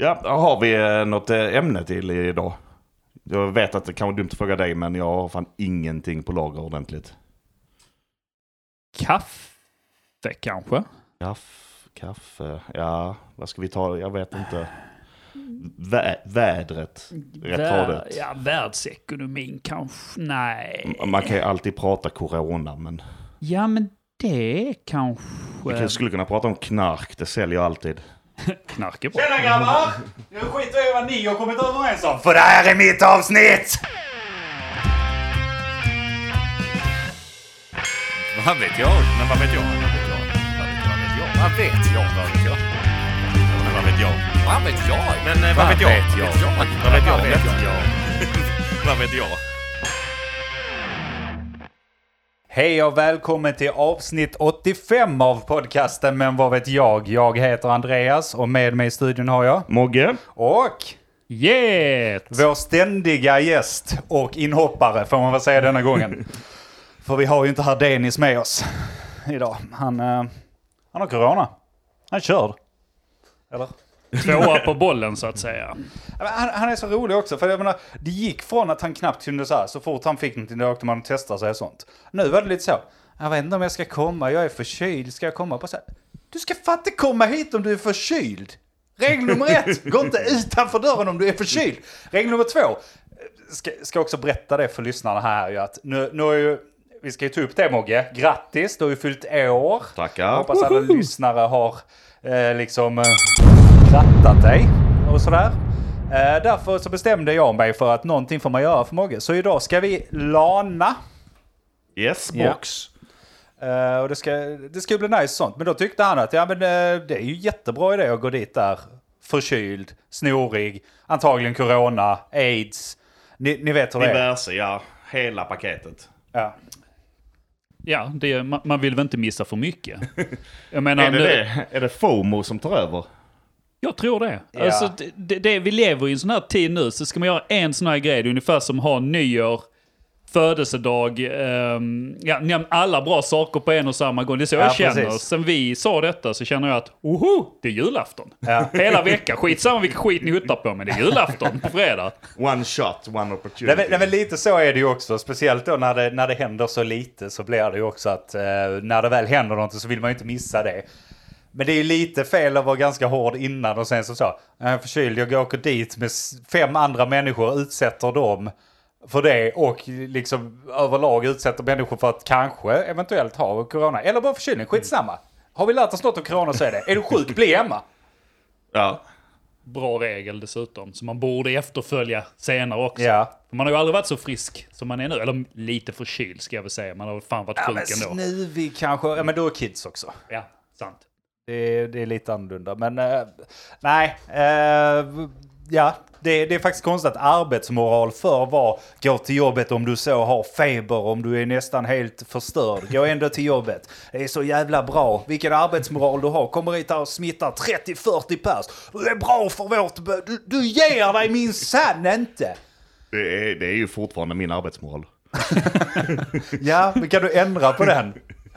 Ja, har vi eh, något eh, ämne till idag? Jag vet att det kan vara dumt att fråga dig, men jag har fan ingenting på lager ordentligt. Kaffe kanske? Kaffe, kaffe, ja, vad ska vi ta? Jag vet inte. Vä vädret, Vär-. Ja, världsekonomin kanske? Nej. Man kan ju alltid prata corona, men Ja, men det kanske... vi skulle kunna prata om knark, det säljer alltid. Knark är bra. Tjena grabbar! Nu skiter jag i vad ni har kommit överens om, för det här är mitt avsnitt! Vad vet jag? Men vad vet jag? Vad vet jag? Vad vet jag? Vad vet? Men vad vet jag? Vad vet jag? Men eh, vad vet jag? Vad vet jag? Vad vet jag? Vad vet jag? Hej och välkommen till avsnitt 85 av podcasten Men vad vet jag? Jag heter Andreas och med mig i studion har jag Mogge? och Get! vår ständiga gäst och inhoppare får man väl säga denna gången. För vi har ju inte här Denis med oss idag. Han, eh, han har corona. Han är körd. Eller? Tvåa på bollen så att säga. Han, han är så rolig också, för jag menar, det gick från att han knappt kunde så här, så fort han fick någonting då åkte man och testade sig och sånt. Nu var det lite så, jag vet inte om jag ska komma, jag är förkyld, ska jag komma? Bara så här, du ska inte komma hit om du är förkyld! Regel nummer ett, gå inte utanför dörren om du är förkyld! Regel nummer två, ska, ska också berätta det för lyssnarna här ju att nu, nu är ju, vi ska ju ta upp det Mogge, grattis, du har ju fyllt år. Tackar. Hoppas alla lyssnare har eh, liksom eh, rattat dig och sådär. Eh, därför så bestämde jag mig för att någonting får man göra för Mogge. Så idag ska vi lana. Yes, box. Eh, och det ska, det ska bli nice sånt. Men då tyckte han att ja, men, eh, det är ju jättebra idé att gå dit där förkyld, snorig, antagligen corona, aids. Ni, ni vet hur det är. Diverse, ja. Hela paketet. Ja. Ja, det, man, man vill väl inte missa för mycket. Jag menar, Är det nu- det? Är det FOMO som tar över? Jag tror det. Ja. Alltså, det, det, det. Vi lever i en sån här tid nu, så ska man göra en sån här grej, det är ungefär som ha nyår, födelsedag, ehm, ja, alla bra saker på en och samma gång. Det är så Ja, jag känner. precis. Sen vi sa detta så känner jag att, oho, det är julafton. Ja. Hela veckan, skitsamma vilken skit ni hittar på, men det är julafton på fredag. One shot, one Nej, opportunity. men, nej, men lite så är det ju också. Speciellt då när det, när det händer så lite så blir det ju också att eh, när det väl händer någonting så vill man ju inte missa det. Men det är ju lite fel att vara ganska hård innan och sen så så. Jag är förkyld, jag åker dit med fem andra människor och utsätter dem för det och liksom överlag utsätter människor för att kanske eventuellt ha corona. Eller bara förkylning, skitsamma. Har vi lärt oss något om corona så är det, är du sjuk, bli hemma. Ja. Bra regel dessutom, som man borde efterfölja senare också. Ja. Man har ju aldrig varit så frisk som man är nu. Eller lite förkyld ska jag väl säga. Man har fan varit Ja sjuk men ändå. snuvig kanske, ja men då är kids också. Ja, sant. Det är, det är lite annorlunda. Men eh, nej, eh, ja. Det, det är faktiskt konstigt att arbetsmoral för var gå till jobbet om du så har feber, om du är nästan helt förstörd. Gå ändå till jobbet. Det är så jävla bra. Vilken arbetsmoral du har. Kommer hit här och smittar 30-40 pers. Du är bra för vårt... Du, du ger dig minsann inte. Det är, det är ju fortfarande min arbetsmoral. Ja, men kan du ändra på den?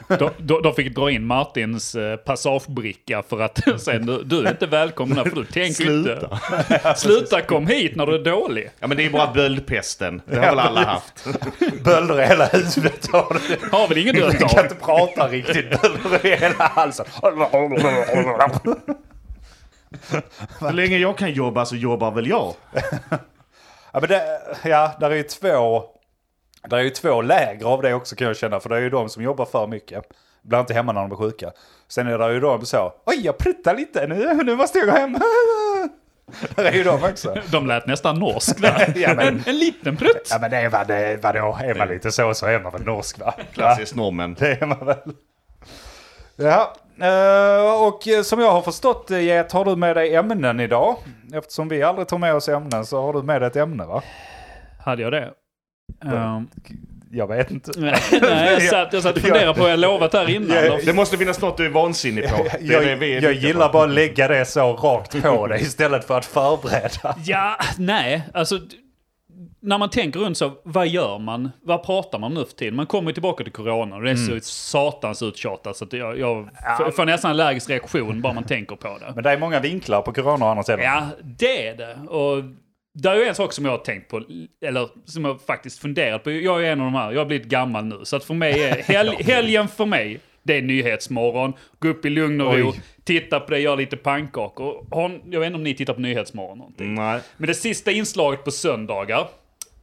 De, de, de fick dra in Martins eh, passagebricka för att säga du, du är inte välkommen här för du tänker Sluta. inte. Sluta kom hit när du är dålig. Ja men det är bara böldpesten. Det har väl alla haft. Bölder i hela huvudet har du. Har väl ingen dött Du kan av. inte prata riktigt. Bölder i hela halsen. Så länge jag kan jobba så jobbar väl jag. Ja, men det, ja, där är ju två... Där är ju två läger av det också kan jag känna. För det är ju de som jobbar för mycket. Blir inte hemma när de är sjuka. Sen är det ju de så. Oj, jag pruttar lite nu. Nu måste jag gå hem. Där är ju de också. De lät nästan norsk där. Ja, men- en, en liten prutt. Ja, men det är vad det vadå? Är man lite så så är man väl norsk va? Klassiskt norrmän. Det är man väl. Ja, eh, och eh, som jag har förstått det Get, har du med dig ämnen idag. Eftersom vi aldrig tar med oss ämnen så har du med dig ett ämne va? Hade jag det? Ehm, Jag vet inte. nej, jag satt, jag satt och funderade på vad jag lovat här innan. Jag- Det måste finnas något du är vansinnig på. Det är Jag, det vi är jag gillar på. bara att lägga det så rakt på dig istället för att förbereda. Ja, nej, alltså... när man tänker runt så, vad gör man? Vad pratar man nu för tiden? Man kommer ju tillbaka till corona och det är så satans uttjatat så att jag, jag f- får nästan allergisk reaktion bara man tänker på det. Men det är många vinklar på corona å andra sidan. Ja, det är det. Och det är ju en sak som jag har tänkt på, eller som jag faktiskt funderat på. Jag är en av de här, jag har blivit gammal nu. Så att för mig är hel, helgen för mig, det är Nyhetsmorgon. Gå upp i lugn och ro, Oj. titta på det, göra lite pannkakor. Har, jag vet inte om ni tittar på Nyhetsmorgon någonting. Nej. Men det sista inslaget på söndagar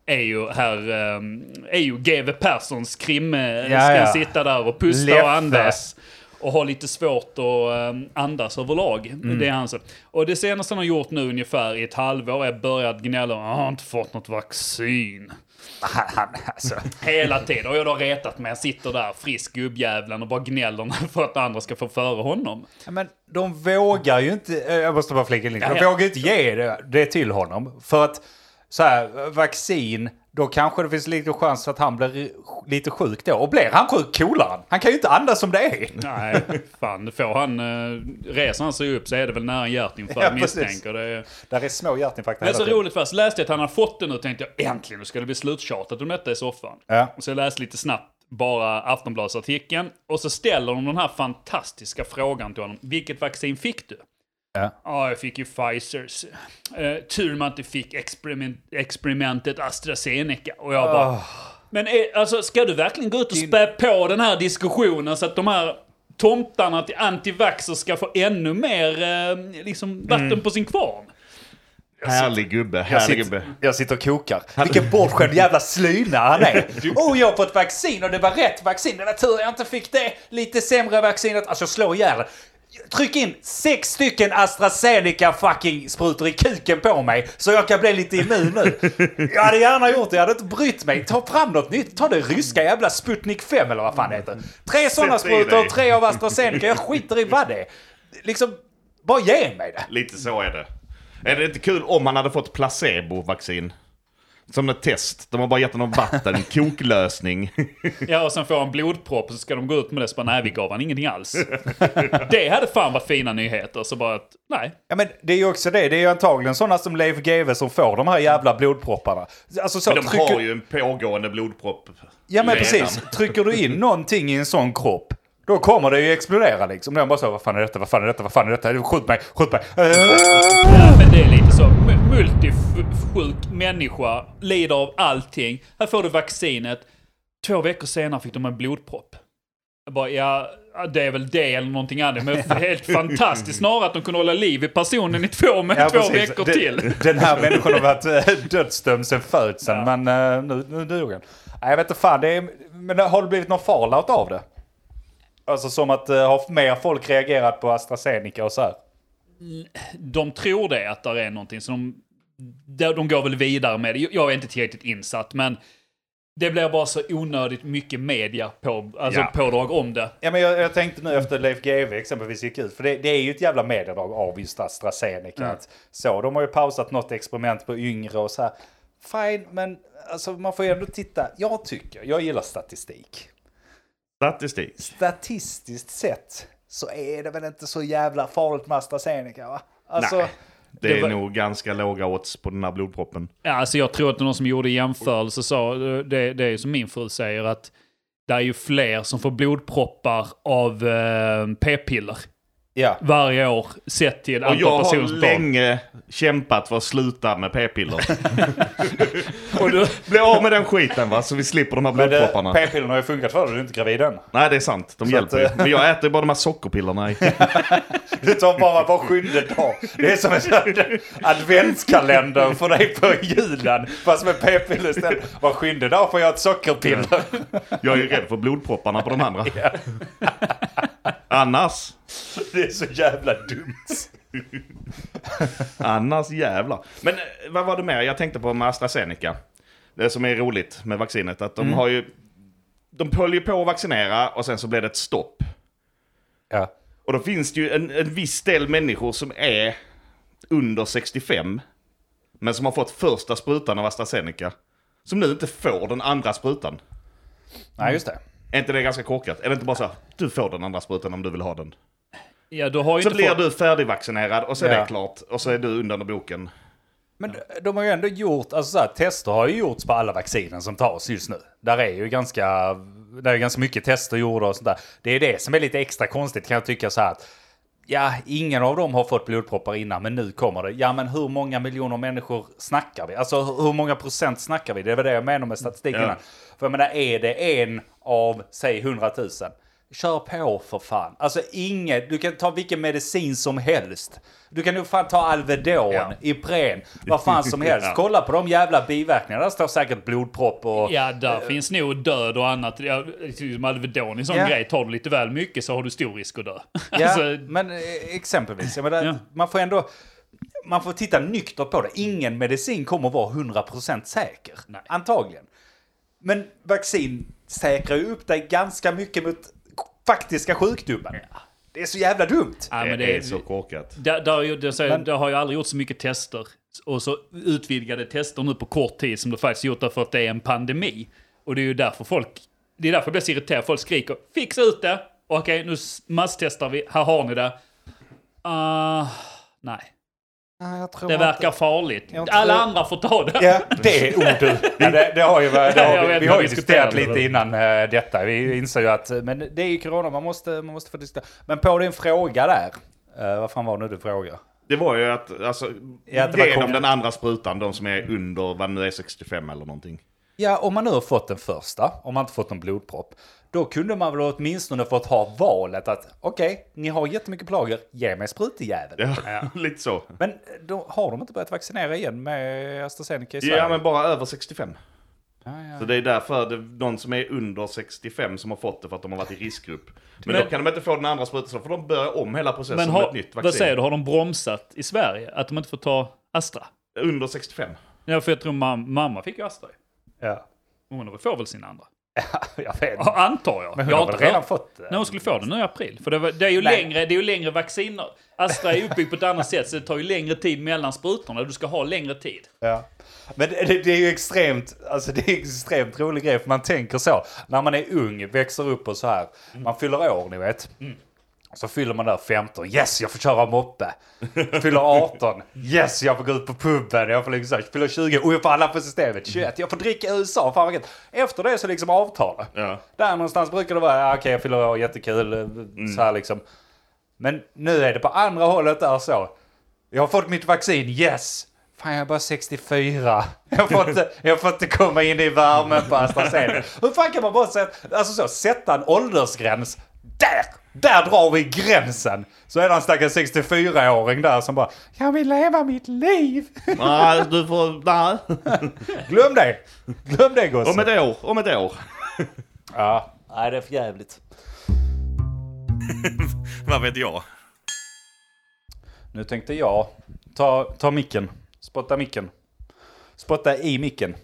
är ju här, ehm, är ju GW Perssons krim. eh, Ja, ska ja. sitta där och pusta Leffe. och andas. Och ha lite svårt att um, andas överlag. Det är hans. Och det senaste han har gjort nu ungefär i ett halvår är börjat gnälla om han har inte fått något vaccin. Han, han, alltså. Hela tiden. Och jag har retat mig. Jag sitter där frisk gubbjävlen och bara gnäller för att andra ska få före honom. Men de vågar ju inte, eh, jag måste bara flika in de ja. vågar ju inte ge det, det till honom. För att så här, vaccin, då kanske det finns lite chans att han blir lite sjuk då. Och blir han sjuk, coolare han. Han kan ju inte andas som det är. Nej, fan. det Får han, uh, reser han sig upp så är det väl nära en hjärtinfarkt Ja, misstänker. Det är... Där är små hjärtinfarkter Men hela så tiden. roligt först, läste jag att han har fått det nu tänkte jag äntligen, nu ska det bli sluttjatat om detta i soffan. Ja. Så jag läste lite snabbt bara Aftonbladsartikeln och så ställer de den här fantastiska frågan till honom. Vilket vaccin fick du? Ja. Ja, jag fick ju Pfizers. Uh, tur man inte fick experiment, experimentet AstraZeneca. Och jag bara... Men är, alltså, ska du verkligen gå ut och spä på den här diskussionen så att de här tomtarna till antivaxxer ska få ännu mer eh, liksom, vatten på sin kvarn? Härlig gubbe, Jag härlig sitter, gubbe. jag sitter och kokar. Vilken bortskämd jävla slyna han är. Oh, jag har fått vaccin och det var rätt vaccin. Det var tur jag inte fick det. Lite sämre vaccinet. Alltså slå ihjäl. Tryck in sex stycken AstraZeneca fucking sprutor i kuken på mig så jag kan bli lite immun nu. Jag hade gärna gjort det, jag hade inte brytt mig. Ta fram något nytt. Ta det ryska jävla Sputnik 5 eller vad fan det heter. Tre sådana sprutor, tre av AstraZeneca. Jag skiter i vad det är. Liksom, bara ge mig det. Lite så är det. Är det inte kul om han hade fått placebo-vaccin? Som ett test. De har bara gett honom vatten, koklösning. Ja, och sen får han blodpropp och så ska de gå ut med det så bara, nej vi gav han ingenting alls. det hade fan varit fina nyheter, så bara att, nej. Ja men det är ju också det, det är ju antagligen sådana som Leif GW som får de här jävla blodpropparna. Alltså så Men de trycker... har ju en pågående blodpropp. Ja men redan. precis, trycker du in någonting i en sån kropp, då kommer det ju explodera liksom. Man bara så, vad fan är detta, vad fan är detta, vad fan är detta, skjut mig, skjut mig. Ja, men det är lite så. Multisjuk människa, lider av allting. Här får du vaccinet. Två veckor senare fick de en blodpropp. Jag bara, ja, det är väl det eller någonting annat. Men helt fantastiskt snarare att de kunde hålla liv i personen i två, med Ja, två precis. veckor Den- till. Den här människan har varit äh, dödsdömd sen födseln, Ja. men äh, nu, nu dog han. Jag vet inte fan, det är, men har det blivit någon fallout av det? Alltså som att äh, har mer folk reagerat på AstraZeneca och så här? De tror det, att det är någonting. Så de, de de går väl vidare med det. Jag är inte tillräckligt insatt, men det blir bara så onödigt mycket media på, alltså Ja. pådrag om det. Ja, men jag, jag tänkte nu efter Leif GW exempelvis gick ut, för det, det är ju ett jävla mediedrag av just AstraZeneca. Att, så, de har ju pausat något experiment på yngre och så här. Fine, men alltså, man får ju ändå titta. Jag tycker, jag gillar statistik. Statistik. Statistiskt sett så är det väl inte så jävla farligt med AstraZeneca va? Alltså, Nej. Det, Det är var- nog ganska låga odds på den här blodproppen. Ja, alltså jag tror att någon som gjorde jämförelse sa, det, det är som min fru säger, att det är ju fler som får blodproppar av eh, p-piller ja. varje år sett till Och antal jag har personers barn. länge kämpat för att sluta med p-piller. Och du, Bli av med den skiten va, så vi slipper de här det- blodpropparna. p-pillerna har ju funkat för dig, du är inte gravid än. Nej det är sant, de Så hjälper att, ju. Men jag äter ju bara de här sockerpillerna. Du tar bara var sjunde dag. Det är som en adventskalender för dig på julen. Fast med p-piller istället. Var sjunde dag får jag ett sockerpiller. Jag är ju rädd för blodpropparna på de andra. Annars, Det är så jävla dumt. annars jävlar. Men eh, vad var det mer jag tänkte på med AstraZeneca? Det som är roligt med vaccinet, att de Mm. har ju... De höll ju på att vaccinera och sen så blev det ett stopp. Ja. Och då finns det ju en, en viss del människor som är under 65. Men som har fått första sprutan av AstraZeneca. Som nu inte får den andra sprutan. Nej, just det. Är inte det ganska korkat? Är det inte bara så här, du får den andra sprutan om du vill ha den. Ja, du har ju Så inte blir fått, du färdigvaccinerad och så är Ja. det klart. Och så är du undan boken. Men de har ju ändå gjort, alltså så här, tester har ju gjorts på alla vaccinen som tas just nu. Där är ju ganska, där är ganska mycket tester gjorda och sånt där. Det är det som är lite extra konstigt kan jag tycka så här att Ja, ingen av dem har fått blodproppar innan, men nu kommer det. Ja, men hur många miljoner människor snackar vi? Alltså hur många procent snackar vi? Det var det jag menade med statistiken. Ja. För jag menar, är det en av, säg 100 000? Kör på för fan. Alltså inget, du kan ta vilken medicin som helst. Du kan nog fan ta Alvedon, Ja. Ipren, vad fan som helst. Ja. Kolla på de jävla biverkningarna. Där står säkert blodpropp och... Ja, där finns nog död och annat. Ja, Som Alvedon en sån Ja. grej. Tar du lite väl mycket så har du stor risk att dö. Ja, Alltså, men eh, exempelvis. Jag menar, Ja. Man får ändå... Man får titta nyktert på det. Ingen medicin kommer vara 100% säker. Nej. Antagligen. Men vaccin säkrar ju upp dig ganska mycket mot faktiska sjukdomar. Det är så jävla dumt. ja, Det, men är så korkat. Det, det, har ju, det, säger, Men- det har ju aldrig gjort så mycket tester. Och så utvidgade tester nu på kort tid som det faktiskt gjort därför att det är en pandemi. Och det är ju därför folk, det är därför jag blir så irriterad. Folk skriker fixa ut det. Okej, nu masstestar vi. Här har ni det. Ah, nej, det verkar farligt. jag Alla tror- andra får ta det. Ja, det är ord du. Ja, det, det har ju, det har vi, vi har ju diskuterat det. lite innan eh, detta. Vi inser ju att, men det är ju corona, man måste, man måste få diskutera. Men på din fråga där, eh, vad fan var nu du frågade? Det var ju att, alltså, Ja, att genom kom- den andra sprutan, de som är under, vad nu är 65 eller någonting. Ja, om man nu har fått den första, om man inte fått någon blodpropp, då kunde man väl åtminstone fått ha valet att okej, ni har jättemycket plager, ge mig sprutejävel. Ja, lite så. Men då har de inte börjat vaccinera igen med AstraZeneca i Sverige? Ja, men bara över 65. Ja, ja. Så det är därför det är de som är under 65 som har fått det för att de har varit i riskgrupp. Men, Men- då kan de inte få den andra sprutan, så får de börja om hela processen Men med har, ett nytt vad vaccin. säger du, har de bromsat i Sverige? Att de inte får ta Astra? Under 65. Ja, för jag tror mam- mamma fick ju Astra. ja. Hon får väl sin andra. jag vet. Ja, Antar jag. Men hon jag har väl inte redan fått det? Nej, hon skulle få den nu i april. För det, var, det, är ju Nej. längre, det är ju längre vacciner. Astra är uppbyggt på ett annat sätt, så det tar ju längre tid mellan sprutorna. Du ska ha längre tid. Ja. Men det, det, är ju extremt, alltså det är extremt rolig grej för man tänker så. När man är ung, växer upp och så här. Man fyller år, ni vet. Så fyller man där 15, yes jag får köra moppe. Fyller 18, yes jag får gå ut på puben. Jag får liksom fyller 20, och jag får alla på systemet. 21, jag får dricka i USA, fan vad. Efter det så liksom avtalar. Ja. Där någonstans brukar det vara, ja, okej jag fyller år, jättekul. eh, Så här liksom. Men nu är det på andra hållet där så. Jag har fått mitt vaccin, yes! Fan jag är bara 64. Jag får inte, jag får inte komma in i värmen på AstraZeneca. Hur fan kan man bara sätta, alltså så, sätta en åldersgräns? Där! Där drar vi gränsen! Så är det en stackars 64-åring där som bara, jag vill leva mitt liv! Nej, du får... Nej. Glöm det! Glöm det gosse! Om ett år, om ett år. Ja, nej det är för jävligt. Vad vet jag? Nu tänkte jag ta, ta micken. Spotta micken. Spotta i micken.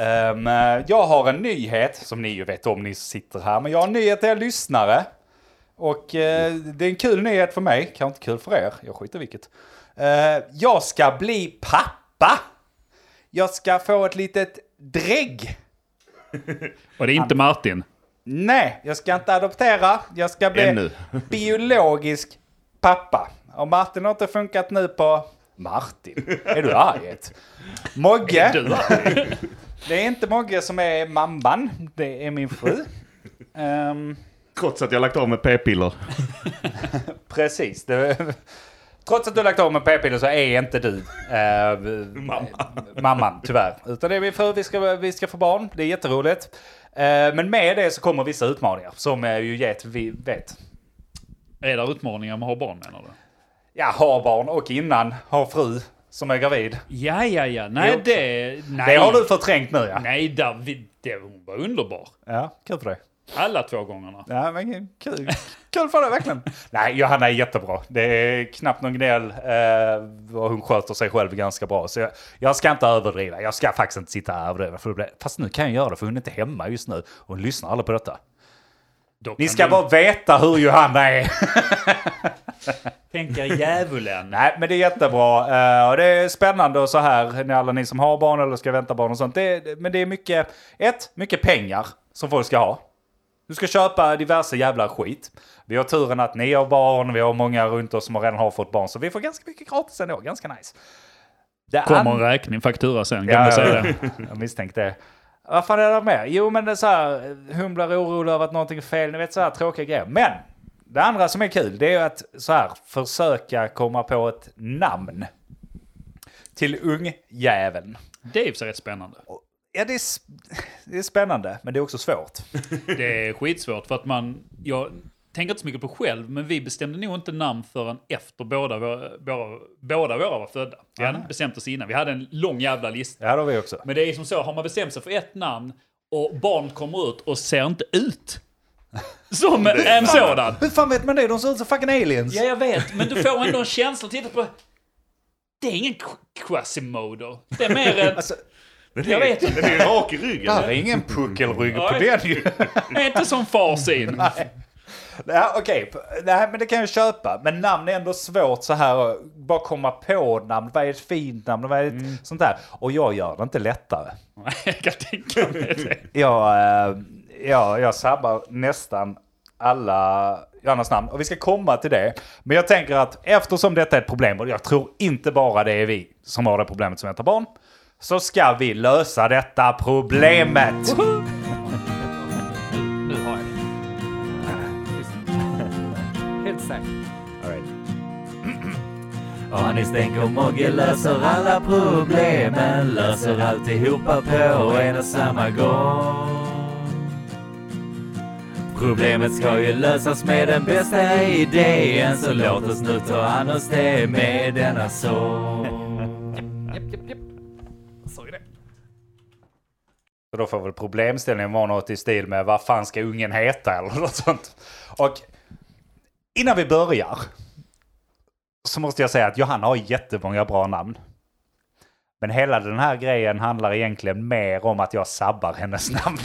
Eh, jag har en nyhet, som ni ju vet om ni sitter här, men jag har en nyhet till er lyssnare. Och eh, det är en kul nyhet för mig, kanske inte kul för er, jag skiter vilket. Eh, jag ska bli pappa! Jag ska få ett litet drägg. Och det är inte Martin. Nej, jag ska inte adoptera. Jag ska bli Ännu. biologisk pappa. Och Martin har inte funkat nu på... Martin? Är du arg? Mogge? Det är inte Mogge som är mamman. Det är min fru. Ehm, Trots att jag lagt av med p-piller. precis. Det, trots att du lagt av med p-piller så är inte du eh, mamman, tyvärr. Utan det är min fru. Vi ska, vi ska få barn. Det är jätteroligt. Eh, men med det så kommer vissa utmaningar som eh, ju get vi vet. är det utmaningar med att ha barn menar du? Ja, ha barn och innan ha fru som är gravid. Ja, ja, ja. Nej, Jo. det... Nej. Det har du förträngt nu ja. Nej, vi, det, hon var underbar. Ja, kul för dig. Alla två gångerna. Ja, men kul. Kul för dig verkligen. Nej, Johanna är jättebra. Det är knappt någon gnäll eh, och hon sköter sig själv ganska bra. Så jag, jag ska inte överdriva. Jag ska faktiskt inte sitta här och överdriva. För det blir, fast nu kan jag göra det för hon är inte hemma just nu. Hon lyssnar aldrig på detta. Då Ni kan ska du bara veta hur Johanna är. tänka djävulen. Nej, men det är jättebra. Eh, och det är spännande och så här, ni alla ni som har barn eller ska vänta barn och sånt. Det, det- men det är mycket, ett, mycket pengar som folk ska ha. Du ska köpa diverse jävla skit. Vi har turen att ni har barn, vi har många runt oss som redan har fått barn, så vi får ganska mycket gratis ändå. Ganska nice. Det Kommer en räkning, faktura sen. Kan man säga det. Jag misstänkte det. Vad fan är det mer? Jo, men det är så här, hon blir orolig över att någonting är fel. Ni vet så här tråkiga grejer. Men det andra som är kul, det är ju att så här försöka komma på ett namn till ungjäveln. Det är i för sig rätt spännande. Ja, det är, det är spännande, men det är också svårt. Det är skitsvårt för att man... Jag tänker inte så mycket på själv, men vi bestämde nog inte namn förrän efter båda våra, båda, båda våra var födda. Vi hade inte bestämt oss innan. Vi hade en lång jävla lista. Ja, det har vi också. Men det är som så, har man bestämt sig för ett namn och barnet kommer ut och ser inte ut som en sådan. Hur fan vet man det? De ser ut som fucking aliens. Ja, jag vet, men du får ändå en känsla. Titta på... Det är ingen Qu- Quasimodo. Det är mer en... Alltså, Jag vet inte. Den är rak i ryggen. där är ingen puckelrygg på Nej. den ju. Det är inte som far sin. Ja, Okej, Nej, men det kan jag köpa. Men namn är ändå svårt så här. att Bara komma på namn. Vad är ett fint namn? Vad är ett sånt där? Och jag gör det inte lättare. Jag kan tänka mig det. Jag, eh, jag, jag sabbar nästan alla Johannas namn. Och vi ska komma till det. Men jag tänker att eftersom detta är ett problem, och jag tror inte bara det är vi som har det problemet som väntar barn, så ska vi lösa detta problemet. Nu har jag det. Helt säkert. Anis tänker Mogge löser alla problemen, löser alltihopa på en och samma gång. Problemet ska ju lösas med den bästa idén, så låt oss nu ta an oss det med denna sång. Japp, japp, japp. Vad sa ju det? Så då får väl problemställningen vara något i stil med vad fan ska ungen heta eller något sånt. Och innan vi börjar så måste jag säga att Johanna har jättemånga bra namn. Men hela den här grejen handlar egentligen mer om att jag sabbar hennes namn.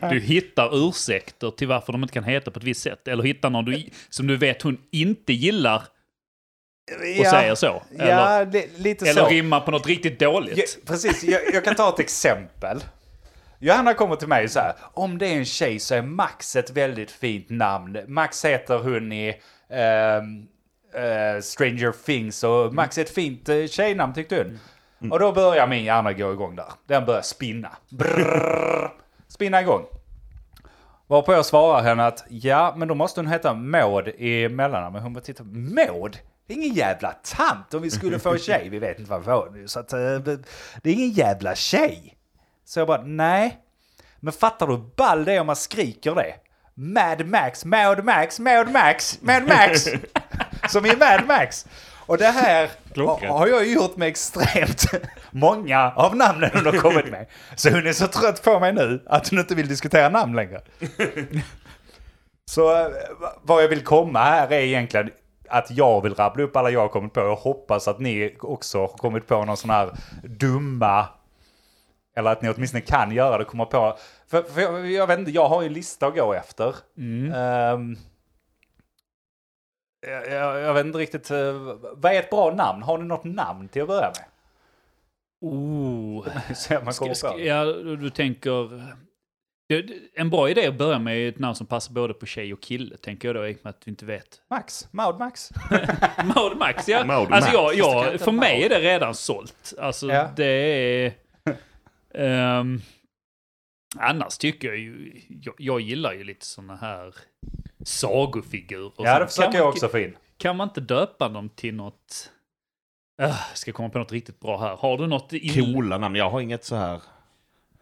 Du hittar ursäkter till varför de inte kan heta på ett visst sätt. Eller hittar någon du, som du vet hon inte gillar och säger så. Eller, Ja, li- lite eller så. rimmar på något riktigt dåligt. Ja, precis, jag, jag kan ta ett exempel. Johanna kommer till mig så här. Om det är en tjej så är Max ett väldigt fint namn. Max heter hon i ehm, eh, Stranger Things och Max är ett fint uh, tjejnamn tyckte hon. Och då börjar min hjärna gå igång där. Den börjar spinna. Brrrr, spinna igång. Varpå jag svarar henne att ja, men då måste hon heta Maud i mellannamn. Men hon bara tittar, Maud? Det är ingen jävla tant om vi skulle få en tjej. Vi vet inte vad vi får nu. Så att, eh, det är ingen jävla tjej. Så jag bara, nej. Men fattar du hur ball det är om man skriker det? Mad Max, Maud Max, Maud Max, Mad Max. Som i Mad Max. Och det här har, har jag gjort med extremt många av namnen hon har kommit med. Så hon är så trött på mig nu att hon inte vill diskutera namn längre. Så eh, vad jag vill komma här är egentligen att jag vill rabbla upp alla jag har kommit på. Jag hoppas att ni också har kommit på någon sån här dumma eller att ni åtminstone kan göra det, komma på. För, för jag, jag vet inte, jag har ju en lista att gå efter. Ehm, jag, jag, jag vet inte riktigt, eh, vad är ett bra namn? Har ni något namn till att börja med? Oh. Så man Ska, ska, ja, du du tänker... En bra idé att börja med är ett namn som passar både på tjej och kille, tänker jag då, i och med att vi inte vet. Max, Maud Max. Maud Max, ja. Maud alltså Max. jag, jag, för mig är det redan sålt. Alltså Ja. det är... Ehm, annars tycker jag ju... Jag, jag gillar ju lite såna här sagofigurer. Ja, det försöker jag man- också få in. Kan man inte döpa dem till något... Uh, ska komma på något riktigt bra här. Har du något... i- Coola namn. Jag har inget så här.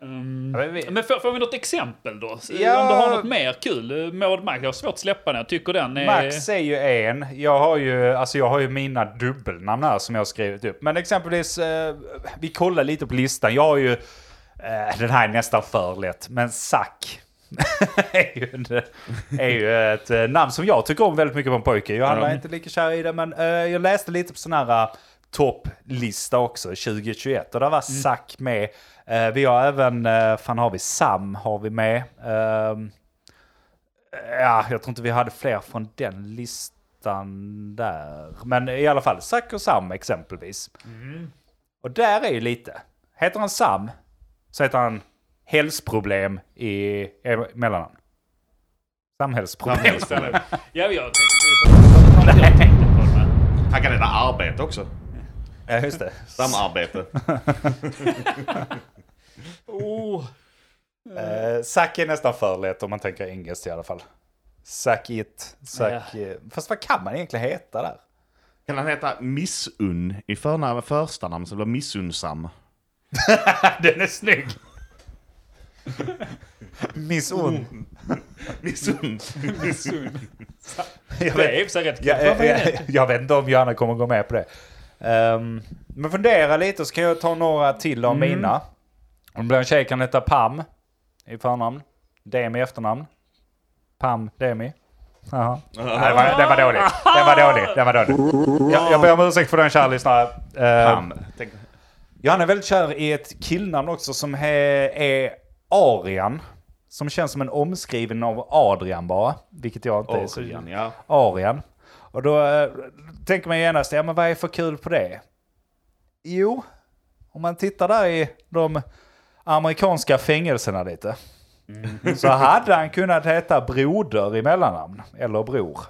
Ja, men vi- men får, får vi något exempel då? Ja. Om du har något mer kul? Eh, Maud Max, jag har svårt att släppa den. Jag tycker den är... Max är ju en. Jag har ju, alltså jag har ju mina dubbelnamn här som jag har skrivit upp. Men exempelvis, eh, vi kollar lite på listan. Jag har ju, eh, den här är nästan för lätt, men Zack. är, ju, en- är ju ett eh, namn som jag tycker om väldigt mycket på en pojke. Johanna är inte lika kär i det, men eh, jag läste lite på sån här uh, topplista också, 2021. Och där var Zack med. Eh, vi har även, uh, fan har vi Sam har vi med. Ehm, Ja, jag tror inte vi hade fler från den listan där. Men i alla fall, Zack och Sam exempelvis. Och där är ju lite. Heter han Sam så heter han Hälsproblem i i mellannamn. Samhällsproblem. Ja, jag tänkte... Han kan heta arbete också. Ja, just det. Samarbete. Oh. Uh, Sack är nästan för lätt om man tänker engelskt i alla fall. Sack it. Sack, eh, Fast vad kan man egentligen heta där? Kan han heta Missunn i förnamn, första namn så blir missunnsam? Den är snygg! Miss Un. Missunn. Jag Det är i och för sig rätt kul. jag, Varför är jag, det? jag, jag vet inte om Johanna kommer gå med på det. Ehm, men fundera lite så kan jag ta några till av mina. Om det blir en tjej kan heta Pam i förnamn. Demi i efternamn. Pam Demi. Jaha. Nej, det, var, det var dåligt. Det var dåligt. Det var dåligt. Jag, jag ber om ursäkt för den kära lyssnare. Ehm, Pam. Tänk, Johanna är väldigt kär i ett killnamn också som he- är Arian. Som känns som en omskrivning av Adrian bara. Vilket jag inte är så... Orion, ja. Arian. Och då eh, tänker man genast, ja men vad är för kul på det? Jo, om man tittar där i de amerikanska fängelserna lite. Så hade han kunnat heta Broder i mellannamn. Eller Bror.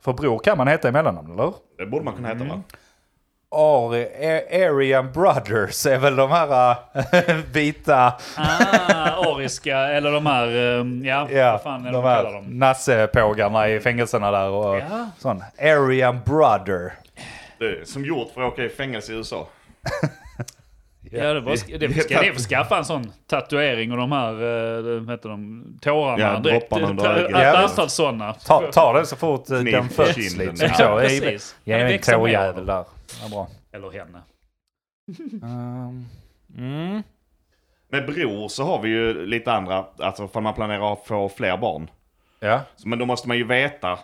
För Bror kan man heta i mellannamn, eller? Det borde man kunna heta va? Ari, A- Aryan Brothers är väl de här äh, vita, Ah, ariska, eller de här, eh, ja, ja, vad fan är de de här dem? nassepågarna i fängelserna där och Ja. sån. Aryan Brother. Det är som gjort för att åka i fängelse i USA. Ja, det, var, det, ska det få skaffa en sån tatuering och de här, eh, vad heter de, tårarna Ja, direkt. dropparna under Ett ögat. antal sådana. Ta, ta den så fort eh, den föds lite. Ja, precis. Ge Kan en tåjävel där. Ja, bra. Eller henne. Um, mm. Med bror så har vi ju lite andra, alltså för man planerar att få fler barn. Ja. Så, Men då måste man ju veta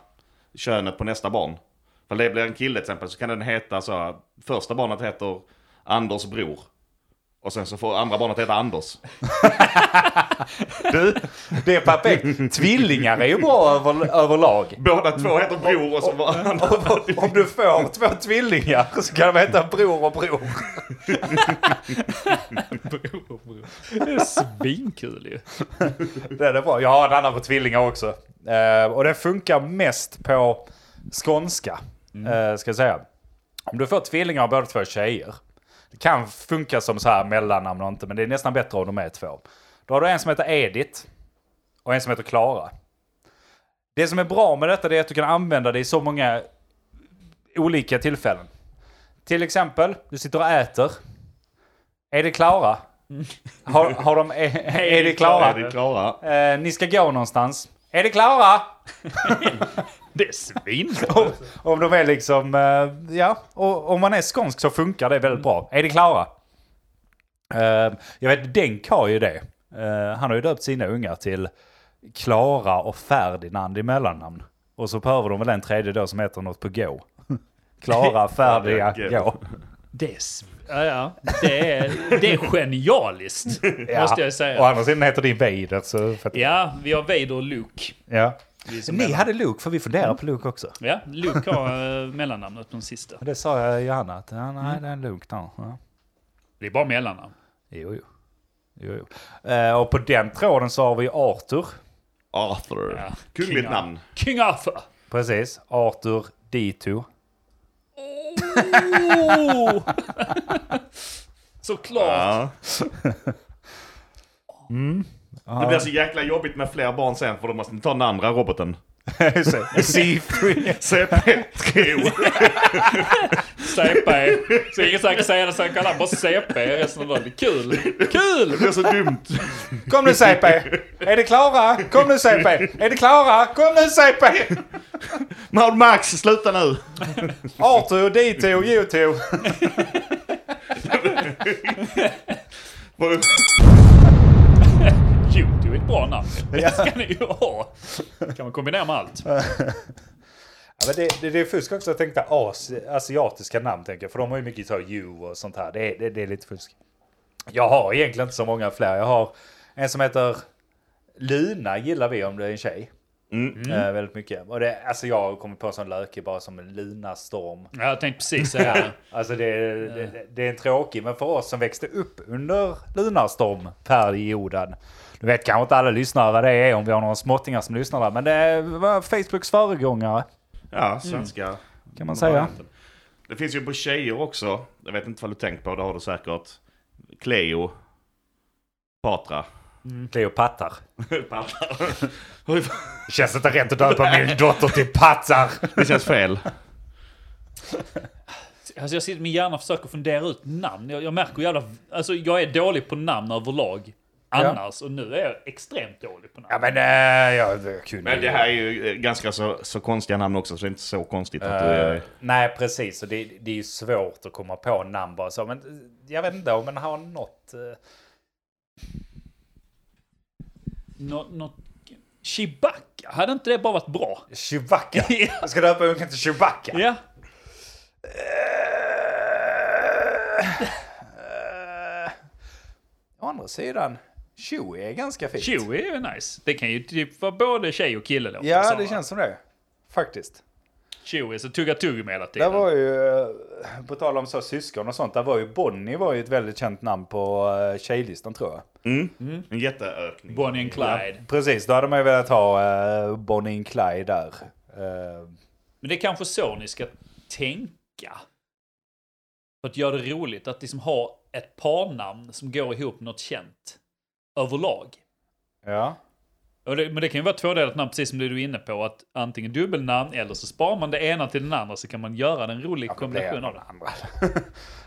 könet på nästa barn. För det blir en kille till exempel så kan den heta så, första barnet heter Anders bror. Och sen så får andra barnet heta Anders. Du, det är perfekt. Tvillingar är ju bra över, överlag. Båda två heter bror och så var. Om du får två tvillingar så kan de heta bror och bror. Det är svinkul ju. Det är bra. Jag har en annan på tvillingar också. Eh, och det funkar mest på skånska, eh, ska jag säga. Om du får tvillingar av båda två tjejer. Det kan funka som så här mellannamn och inte, men det är nästan bättre om de är två. Då har du en som heter Edith och en som heter Klara. Det som är bra med detta är att du kan använda det i så många olika tillfällen. Till exempel, du sitter och äter. Är det Klara? Har, har de, är, är det Klara? Är det klara? Eh, ni ska gå någonstans. Är det klara? Det är svinbra. Om, om de är liksom, eh, ja, och om man är skånsk så funkar det väldigt bra. Är det klara? Eh, jag vet, Denk har ju det. Eh, han har ju döpt sina ungar till Klara och Ferdinand i mellannamn. Och så behöver de väl en tredje då som heter något på gå. Klara, färdiga, Färdiga, gå. Det är, ja, ja. Det är, det är genialiskt, måste jag säga. andra sidan heter din Vader så... För att, Ja, vi har Vader och Luke. ja. Ni hade Luke, för vi funderar på Luke också. Ja, Luke har eh, mellannamnet på den sista. Det sa jag Johanna, att ja, nej, det är en Luke där. Ja. Det är bara mellannamn. Jo, jo. jo, jo. Eh, och på den tråden så har vi Arthur. Arthur. Ja. Kungligt King namn. King Arthur! Precis. Arthur Dito. Oh! Såklart! Ja. Det blir så jäkla jobbigt med fler barn sen för då måste ni ta den andra roboten. C3. CP3. CP. Så ingen säkert säga det, kallar han bara CP resten av dagen. Är kul! Kul! Det blir så dumt. Kom nu CP! Är det klara? Kom nu CP! Är det klara? Kom nu CP! Mad Max, sluta nu. Arthur Dito Yoto. Jo, det är ett bra namn. Det ska ni ju ha. Kan man kombinera med allt. Ja, men det, det, det är fusk också att tänka as, asiatiska namn, tänker jag. För de har ju mycket så you och sånt här. Det, är- det, det är lite fusk. Jag har egentligen inte så många fler. Jag har en som heter Luna, gillar vi om det är en tjej. Mm. Eh, väldigt mycket. Och det, alltså jag har kommit på en sån löke bara som en Luna-storm. Ja, Jag tänkte precis säga det. Alltså det, det, det är en tråkig, men för oss som växte upp under lunarstormperioden. Nu vet kanske inte alla lyssnare vad det är om vi har några småttingar som lyssnar där. Men det var Facebooks föregångare Ja, svenska. kan man säga. Det finns ju på tjejer också. Jag vet inte vad du tänkt på, det har du säkert. Cleo. Patra. Patra. Oj, Det känns inte rätt att döpa min dotter till Pattar. det känns fel. Alltså jag sitter, min hjärna försöker fundera ut namn. Jag, jag märker jävla... Alltså jag är dålig på namn överlag. Annars. Och nu är jag extremt dålig på namn. Ja men äh, jag, jag kunde Men det här är ju eh, ganska så, så konstiga namn också, så det är inte så konstigt att du Eh, är... nej precis, och det, det är ju svårt att komma på namn bara så. Men jag vet inte om man har något... Uh... Nå, något... Chewbacca? Hade inte det bara varit bra? Chewbacca. Ja. Jag ska döpa ungen till Chewbacca. Ja. Eh, å andra sidan, Chewie är ganska fint. Chewie är nice. Det kan ju typ vara både tjej och kille låter Ja, det känns som det. Faktiskt. Chewie, så tugga tugg med hela tiden. var ju, eh, på tal om så syskon och sånt, där var ju Bonnie var ju ett väldigt känt namn på uh, tjejlistan tror jag. Mm. En jätteökning. Bonnie and Clyde. Precis, då hade man ju velat ha uh, Bonnie and Clyde där. Eh, Men det är kanske så ni ska tänka. För att göra det roligt, att liksom ha ett parnamn som går ihop med något känt. Överlag. ja. Och det, men det kan ju vara tvådelat namn, precis som det du är inne på. Att antingen dubbelnamn eller så sparar man det ena till den andra så kan man göra en rolig kombination av det. andra.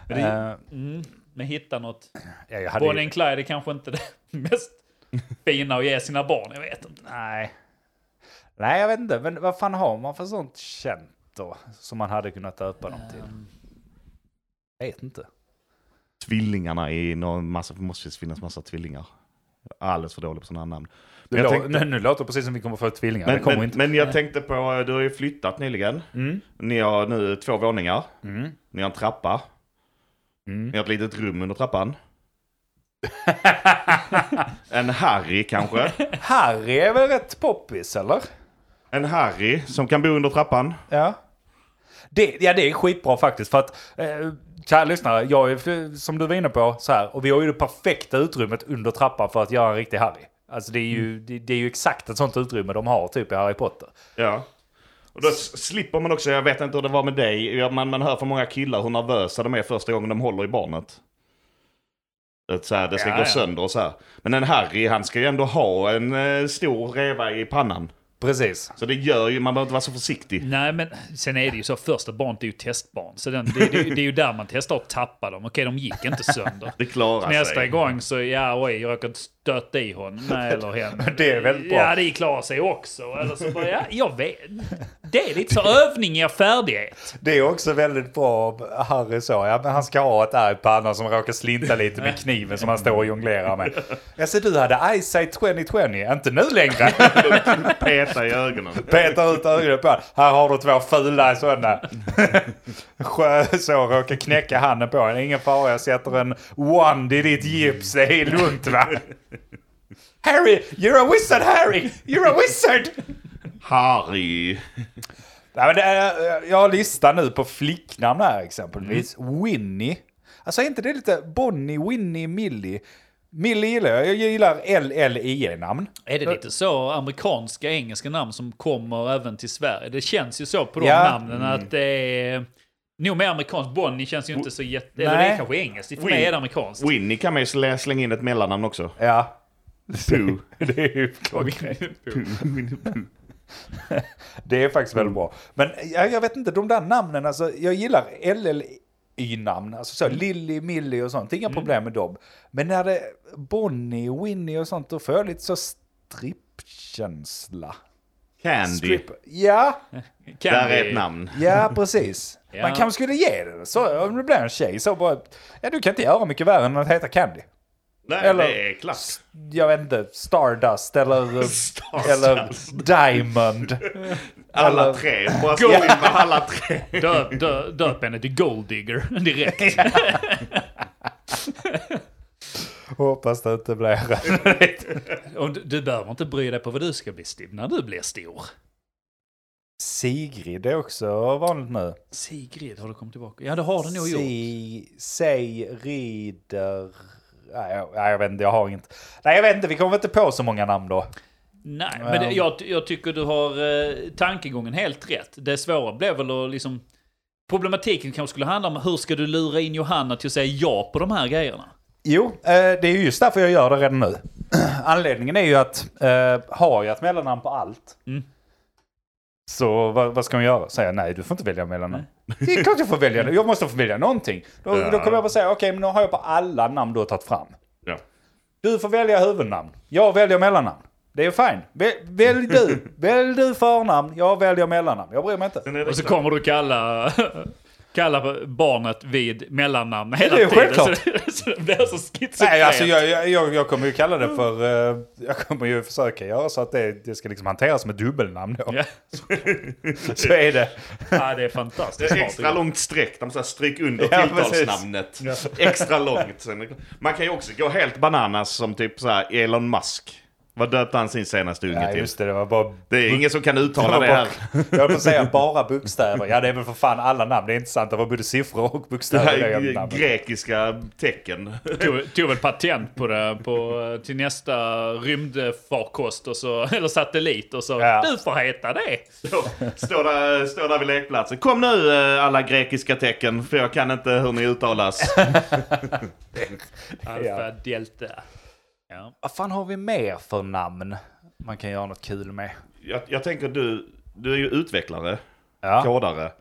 Men det Eh, mm, men hitta något. ja, jag hade Bonnie ju, and Clyde är kanske inte det mest fina att ge sina barn, jag vet inte. nej. Nej, jag vet inte. Men vad fan har man för sånt känt då? Som man hade kunnat döpa dem till? Jag vet inte. Tvillingarna i någon massa, det måste finnas massa tvillingar. Alldeles för dålig på sådana namn. Det Men jag tänkte- nu, nu låter det precis som vi kommer få tvillingar. det Men, kommer men, inte. men jag tänkte på, du har ju flyttat nyligen. Mm. Ni har nu två våningar. Mm. Ni har en trappa. Mm. Ni har ett litet rum under trappan. en Harry kanske? Harry är väl rätt poppis, eller? En Harry som kan bo under trappan. Ja. Det, ja, det är skitbra faktiskt. För att, eh, kära lyssnare, jag är, som du var inne på, så här, och vi har ju det perfekta utrymmet under trappan för att göra en riktig Harry. Alltså det är ju, det, det är ju exakt ett sånt utrymme de har typ i Harry Potter. Ja. Och då slipper man också, jag vet inte hur det var med dig, man, man hör från många killar hur nervösa de är första gången de håller i barnet. Att så här, det ska Ja, gå ja. sönder och så här. Men en Harry, han ska ju ändå ha en eh, stor reva i pannan. Precis. Så det gör ju, man behöver inte vara så försiktig. Nej, men sen är det ju så, första barnet är ju testbarn. Så den, det, det, det är ju där man testar att tappa dem. Okej, de gick inte sönder. Det klarar Nästa sig. gång så, ja oj, jag råkade stöta i honom. Eller henne. Det är väldigt bra. Ja, det klarar sig också. Eller så bara, ja, jag vet. Det är lite så övning i färdighet. Det är också väldigt bra Harry så, ja men han ska ha ett ärr i pannan som råkar slinta lite med kniven som han står och jonglerar med. Jag ser du hade eyesight 2020, inte nu längre. Peta i ögonen. Petar ut ögonen på honom. Här har du två fula sådana. Sjö- så råkar knäcka handen på honom. Ingen fara, jag sätter en wand i ditt gips. Det är lugnt va? Harry, you're a wizard Harry! You're a wizard! Harry. Nej, men det är, jag har listan nu på flicknamn här exempelvis. Winnie. Alltså är inte det lite Bonnie, Winnie, Millie? Millie gillar jag. Jag gillar LLIE-namn. Är det lite så amerikanska, engelska namn som kommer även till Sverige? Det känns ju så på de Ja. namnen att det är... Nog mer amerikanskt. Bonnie känns ju inte så jätte... Eller det Nej. är kanske engelskt. För mig är det amerikanskt. Winnie kan man ju slä- slänga in ett mellannamn också. Ja. Pooh. det är ju klockrent. Det är faktiskt väldigt bra. Men jag, jag vet inte, de där namnen, alltså jag gillar LLY-namn. Alltså så, Lilly, Millie och sånt. Inga problem med dem. Men när det är Bonnie, Winnie och sånt, då får jag lite så strippkänsla. Candy. Strip. Ja, Kan Där är ett namn. ja precis. Ja. Man kanske skulle ge det så, om det blir en tjej, så bara, ja du kan inte göra mycket värre än att heta Candy. Nej, Eller- det är klass. Jag vet inte, Stardust eller, Stardust. eller Diamond. Alla Eller- tre. Bara slå in med alla tre. Döp, dö, döp henne till Golddigger direkt. Hoppas det inte blir Och du, du behöver inte bry dig på vad du ska bli stor när du blir stor. Sigrid är också vanligt nu. Sigrid, har du kommit tillbaka? Ja, det har du nog gjort. Si, säg, rider... Nej jag, nej, jag vet inte, jag har inget. Nej, jag vet inte, vi kommer inte på så många namn då. Nej, men det, jag, jag tycker du har eh, tankegången helt rätt. Det svåra blev väl att liksom problematiken kanske skulle handla om hur ska du lura in Johanna till att säga ja på de här grejerna? Jo, eh, det är ju just därför jag gör det redan nu. Anledningen är ju att eh, har jag ett mellannamn på allt Mm. Så vad, vad ska hon göra? Säga nej, du får inte välja mellannamn. Det är klart jag får välja. Jag måste få välja någonting. Då, Ja. då kommer jag bara säga okej, men nu har jag på alla namn du har tagit fram. Ja. Du får välja huvudnamn. Jag väljer mellannamn. Det är fine. Väl, välj du. välj du förnamn. Jag väljer mellannamn. Jag bryr mig inte. Och så kommer du kalla, kalla barnet vid mellannamn hela Det är tiden. självklart. Så så det blir så schizofrent. Nej, alltså jag, jag, jag, kommer ju kalla det för... eh, jag kommer ju försöka göra så att det, det ska liksom hanteras som ett dubbelnamn då. Ja. Så är det. ja, det är fantastiskt Det är extra långt streck, de så här stryk under Ja, tilltalsnamnet. Extra långt. Man kan ju också gå helt bananas som typ så här Elon Musk. Vad döpte han sin senaste unge Ja, till? just det. Det var bara... Det är ingen som kan det uttala det bara här. jag höll på att säga bara bokstäver. Ja, det är väl för fan alla namn. Det är inte sant. Det var både siffror och Det bokstäver här det är namnet. grekiska tecken. Tog, tog väl patent på det på, till nästa rymdfarkost och så, eller satellit och så. Ja. Du får heta det. Står där, står där vid lekplatsen. Kom nu eh, alla grekiska tecken, för jag kan inte hur ni uttalas. Alfa, delta. Ja. Vad fan har vi mer för namn man kan göra något kul med? Jag, jag tänker du, du är ju utvecklare, Ja. kodare.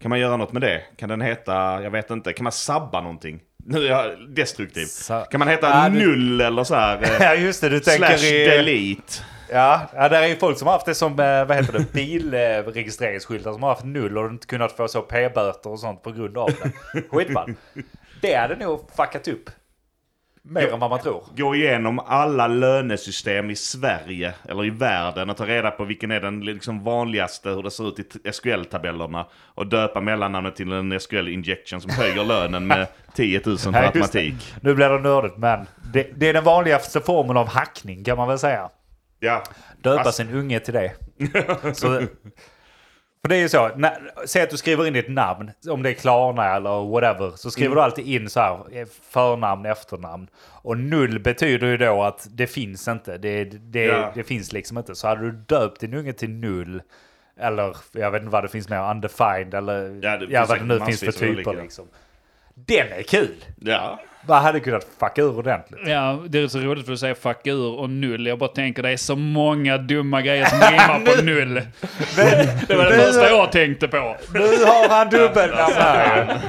Kan man göra något med det? Kan den heta, jag vet inte, kan man sabba någonting? Nu är jag destruktiv. Sa- Kan man heta Ja, du- null eller så här? eh, Ja, just det. Du tänker Slash i... delete. Ja, ja, där är ju folk som har haft det som, eh, vad heter det, bilregistreringsskyltar som har haft null och inte kunnat få så p-böter och sånt på grund av det. Skitball. Det hade nog fuckat upp. Mer än vad man tror. Gå igenom alla lönesystem i Sverige, eller i världen, och ta reda på vilken är den liksom vanligaste, hur det ser ut i SQL-tabellerna. Och döpa mellannamnet till en SQL injection som höjer lönen med 10 000 för det. automatik. Nu blir det nördigt, men det, det är den vanligaste formen av hackning kan man väl säga. Ja. Döpa Fast- sin unge till det. Så, för det är ju så, när, säg att du skriver in ditt namn, om det är Klarna eller whatever, så skriver Mm. du alltid in så här, eh, förnamn, efternamn. Och null betyder ju då att det finns inte, det, det, Ja. det finns liksom inte. Så hade du döpt din unge till null, eller jag vet inte vad det finns mer, undefined eller Ja, ja, det finns vad det nu finns för typer liksom. Den är kul! Ja. Vad hade kunnat fucka ur ordentligt? Ja, det är så roligt för att säga fuck ur och null. Jag bara tänker det är så många dumma grejer som rimmar på null. Det var det första jag tänkte på. Nu har han dubbelnamn här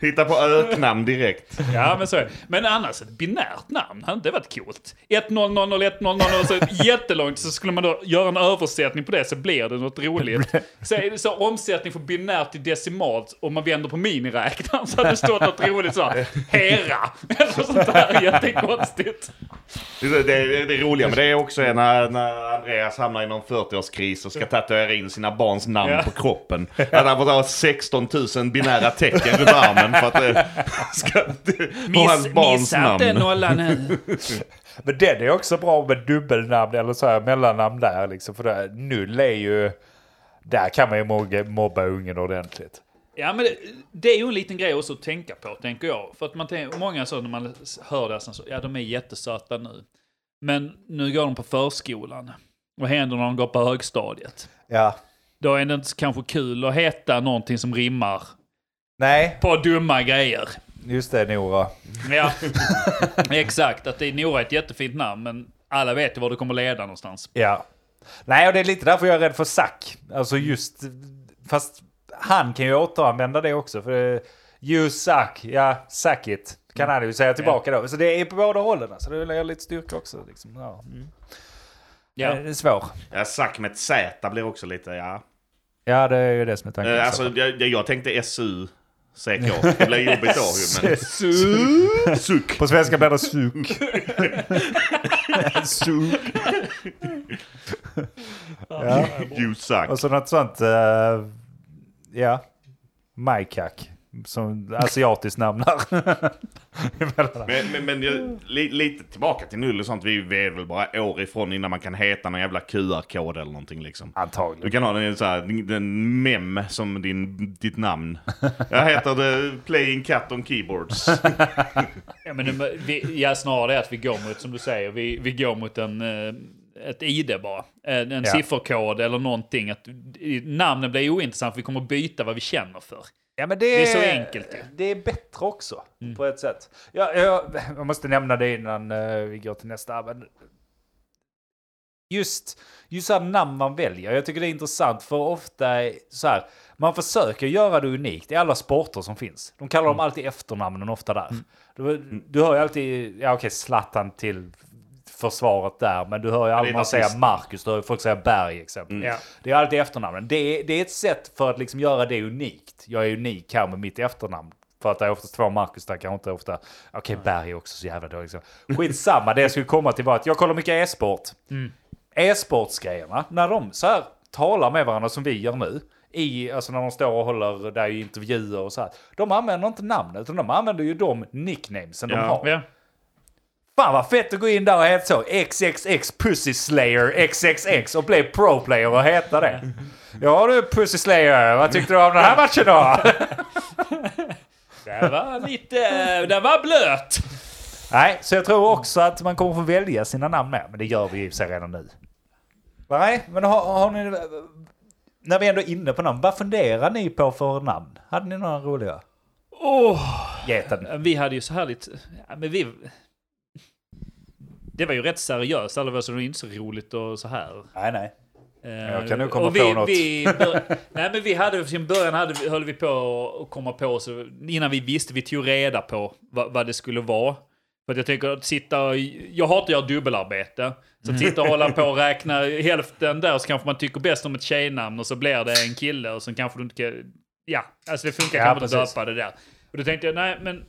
Hitta på öknamn direkt. Ja, men så är det. Men annars, ett binärt namn, hade varit coolt? 10000100 och så jättelångt så skulle man då göra en översättning på det så blir det något roligt. Så så omsättning från binärt till decimalt om man vänder på miniräknaren så hade det stått något roligt så här, Hera, eller sånt där jättekonstigt. Det, det, det, roliga med det är också är när, när Andreas hamnar i någon 40-årskris och ska tatuera in sina barns namn Ja. på kroppen. Att han får ha 16 000 binära tecken runt armen för att det ska... och hans Miss, barns missa inte namn. nollan nu. Men den är också bra med dubbelnamn eller så här mellannamn där liksom. För det, null är ju... Där kan man ju mobba ungen ordentligt. Ja, men det, det är ju en liten grej också att tänka på, tänker jag. För att man tänker, många så när man hör det, så, ja de är jättesöta nu. Men nu går de på förskolan. Vad händer när de går på högstadiet? Ja. Då är det inte kanske kul att heta någonting som rimmar Nej, på dumma grejer. just det Nora. Ja, exakt. Att det är Nora är ett jättefint namn, men alla vet ju var det kommer leda någonstans. Ja. Nej, och det är lite därför jag är rädd för Zack. Alltså just... Fast han kan ju återanvända det också. För det, you suck, ja, suck it. Kan han ju säga tillbaka då. Så det är på båda hållen. Så det är lite styrka också. Liksom. Ja. Ja. Det är svår. Ja, Zack med ett Z blir också lite, ja. Ja, det är ju det som är tanken. Eh, alltså, jag, jag tänkte SU. CK. Det blir jobbigt då men... Suck. På svenska blir det suk. suk. ja. You suck. Och så något sånt, eh, ja, Majkak. Som asiatiskt namn här. Men, men, men jag, li, lite tillbaka till null och sånt. Vi, är väl bara år ifrån innan man kan heta någon jävla QR-kod eller någonting liksom. Du Antagligen. kan ha den, så här, den mem som din, ditt namn. Jag heter the Playing Cat on Keyboards. Ja, men det- vi, ja, snarare det att vi går mot, som du säger, vi, vi går mot en, eh, ett ID bara. En, en Ja. sifferkod eller någonting. Att namnen blir ointressant för vi kommer byta vad vi känner för. Ja, men det, Det är så enkelt ju. Det är bättre också, på ett sätt. Ja, jag, jag måste nämna det innan eh, vi går till nästa. Men just, just här namn man väljer, jag tycker det är intressant för ofta så här, man försöker göra det unikt i alla sporter som finns. De kallar dem alltid efternamnen ofta där. Du, du hör ju alltid, ja okej, Zlatan till försvaret där, men du hör ju aldrig någon säga. Marcus, du hör ju folk säga Berg exempelvis. Ja. Det är alltid efternamnen. Det är, det är ett sätt för att liksom göra det unikt. Jag är unik här med mitt efternamn. För att det är oftast två Marcus där, kanske inte ofta... Okej, Berg är också så jävla dåligt. Så. Skitsamma, det jag skulle komma till var att jag kollar mycket e-sport. E-sportsgrejerna, när de så här talar med varandra som vi gör nu. I, alltså när de står och håller där i intervjuer och så här. De använder inte namnet, utan de använder ju de nicknamesen de Ja. har. Ja. Fan vad fett att gå in där och heta så. XXX Pussy Slayer XXX och bli pro player och heta det. Ja du Pussy Slayer, vad tyckte du om den här matchen då? Det var lite... Det var blöt! Nej, så jag tror också att man kommer få välja sina namn med. Men det gör vi ju sig redan nu. Nej, men har, har ni... När vi ändå är inne på namn, vad funderar ni på för namn? Hade ni några roliga? Åh! Geten. Vi hade ju så här lite... Ja, men vi... Det var ju rätt seriöst, alla var så det var inte så roligt och så här. Nej, nej. Eh, Jag kan nog komma och vi, på något. Vi bör, nej men vi hade, från början hade, höll vi på att komma på, så innan vi visste, vi tog reda på vad, vad det skulle vara. För att jag tänker att sitta jag hatar att göra dubbelarbete. Så att sitta och hålla på och räkna hälften där så kanske man tycker bäst om ett tjejnamn och så blir det en kille och så kanske du inte kan, ja, alltså det funkar Ja, kanske inte att döpa det där. Och då tänkte jag, nej men,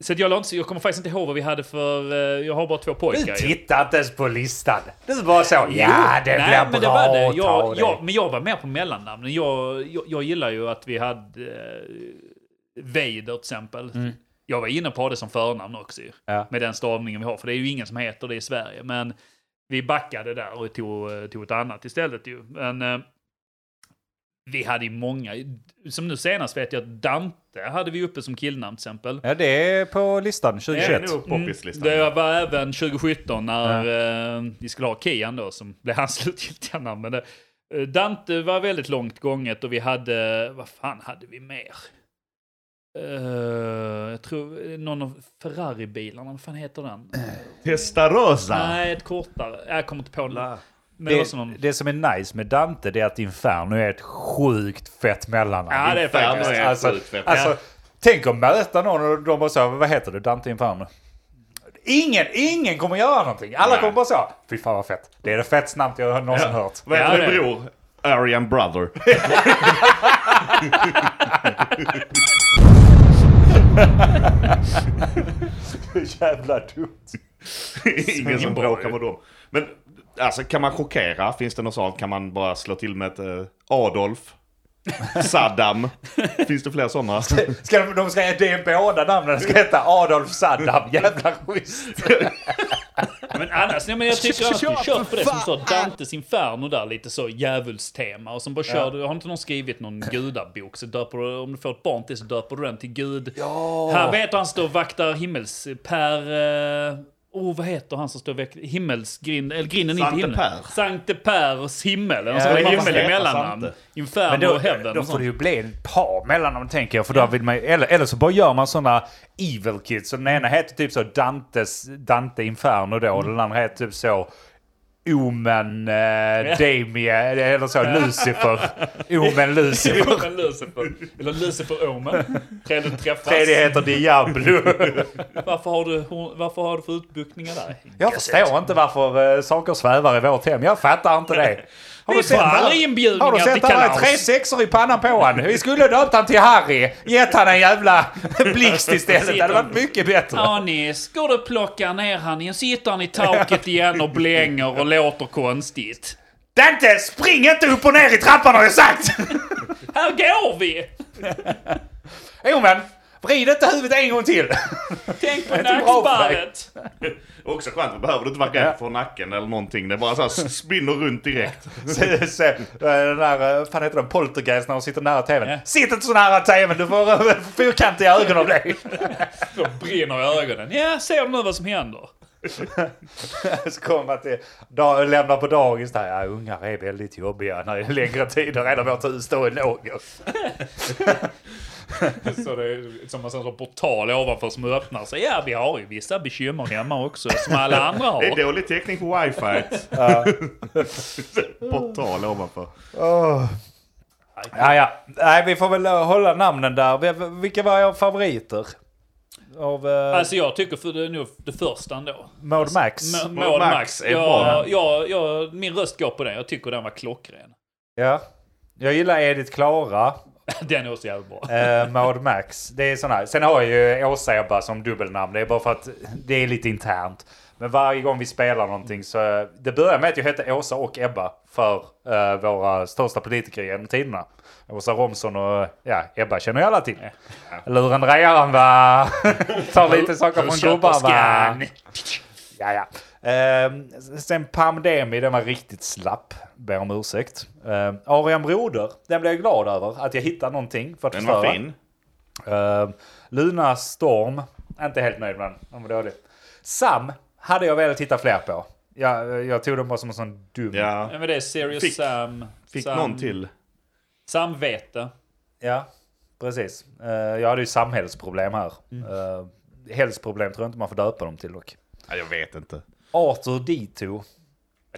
så jag, inte, jag kommer faktiskt inte ihåg vad vi hade för, eh, jag har bara två Du pojkar. ju. tittar inte ens på listan. Det är bara så. Ja, det Nej, blir men bra. det var det. Jag, jag, men jag var mer på mellannamnen. Jag, jag, jag gillar ju att vi hade eh, Vader till exempel. Jag var inne på det som förnamn också. Ja. Med den stavningen vi har. För det är ju ingen som heter det i Sverige. Men vi backade där och tog, eh, tog ett annat istället ju. Men eh, vi hade ju många. Som nu senast vet jag att Dante hade vi uppe som killnamn till exempel. Ja, det är på listan Det 2021. är nog poppislistan. Det var även 2017 när eh, vi skulle ha Kian då, som blev hans slutgiltiga namn. Men det, eh, Dante var väldigt långt gånget och vi hade, vad fan hade vi mer? Eh, jag tror någon av Ferrari-bilarna, vad fan heter den? Testarossa! Nej, ett kortare. Jag kommer inte på det. Men det, Det, någon... det som är nice med Dante det är att Inferno är ett sjukt fett mellannamn. Ja, det är Inferno faktiskt. är alltså, sjukt fett. alltså, Ja. Tänk att möta någon och de bara så, vad heter du? Dante Inferno? Ingen, ingen kommer göra någonting. Alla Nej. kommer bara så, fy fan vad fett. Det är det fettigaste namnet jag någonsin hört. Vad Ja, heter din det- bror? Aryan Brother. Jävla dumt. Ingen som bra bråkar med dem. Men alltså kan man chockera? Finns det något sånt? Kan man bara slå till med ett eh, Adolf? Saddam? Finns det fler sådana? Ska de, de ska, det är båda namnen ska heta Adolf Saddam. Jävla schysst. Men annars, nej, men jag tycker annars vi kör på det som så Dantes Inferno där, lite så djävulstema. Och som bara kör, du har inte någon skrivit någon gudabok så döper du, om du får ett barn till så döper du den till gud. Ja. Här vet du han står och vaktar himmels... Per... eh, Oh, vad heter han som står och vaktar himmelsgrind, eller grinden Sankte himlen? Per. Sankte Pers himmel, Ja, så det ja, var himmel i mellannamn. Inferno Men då, och heaven då får det ju bli ett par mellannamn tänker jag. För då vill man, eller, eller så bara gör man sådana evil kids. Så den ena heter typ så Dantes, Dante Inferno då. Och den andra heter typ så Omen, eh, Damien, eller så Lucifer. Omen Lucifer. Omen Lucifer. Eller Lucifer Omen. Tredje träffas. Tredje heter Diablo. Varför har du, varför har du för utbuktningar där? Jag förstår inte varför eh, saker svävar i vårt hem. Jag fattar inte det. Har Vi får aldrig inbjudningar Har du till sett kalas. tre sexor i pannan på han? Vi skulle döpt han till Harry. Gett han en jävla blixt istället. Det hade varit mycket bättre. Anis, går du och plockar ner han igen, sitter han i taket igen och blänger och låter konstigt. Dante, spring inte upp och ner i trappan har jag sagt! Här går vi! Jo men, vrid inte huvudet en gång till. Tänk på är dig. nackballet. Också skönt, då behöver du inte vara rädd för nacken eller någonting. Det är bara så här spinner runt direkt. Se, se, den där, eh, fan heter den, poltergeist när de sitter nära tvn. Ja. Sitt inte så nära tvn, du får eh, fyrkantiga ögon av det. Då brinner i ögonen. Ja, ser du nu vad som händer? så kommer man till, dag, lämnar på dagis där, ja ungar är väldigt jobbiga när det är längre tider, redan vårt hus står i lågor. Så det är som en portal ovanför som öppnar sig. Ja, vi har ju vissa bekymmer hemma också, som alla andra Det är har. dålig täckning på wifi. Portal ovanför. Ja, ja. Nej, vi får väl hålla namnen där. Vi- Vilka var era favoriter? Av uh, Alltså jag tycker för det är nog det första ändå. Mode Max? M- Mål Mål Max Max. är Jag, jag, jag, min röst går på den. Jag tycker den var klockren. Ja. Jag gillar Edith Klara, Den är också jävligt bra. uh, Mode Max. Det är sån här. Sen har jag ju Åsa Ebba som dubbelnamn. Det är bara för att det är lite internt. Men varje gång vi spelar någonting så... Det börjar med att jag hette Åsa och Ebba för eh, våra största politiker genom tiderna. Åsa Romson och ja, Ebba känner ju alla till. Lurendrejaren va? Tar lite saker från gubbar va? Ja, ja. Ehm, sen Pandemi, den var riktigt slapp. Ber om ursäkt. Uh, Arian Broder, den blev jag glad över. Att jag hittade någonting för att Den var förstöra. fin. Ehm, Luna Storm, inte helt nöjd med den. Den var dålig. Sam hade jag velat titta fler på. Jag, jag tog den bara som en sån dum... Ja. Ja, men det är Serious Fick- Sam. Fick Sam, någon till. Samvete. Ja, precis. Eh, jag hade ju samhällsproblem här. Uh, hälsproblem tror jag inte man får döpa dem till dock. Ja, jag vet inte. Arthur Dito.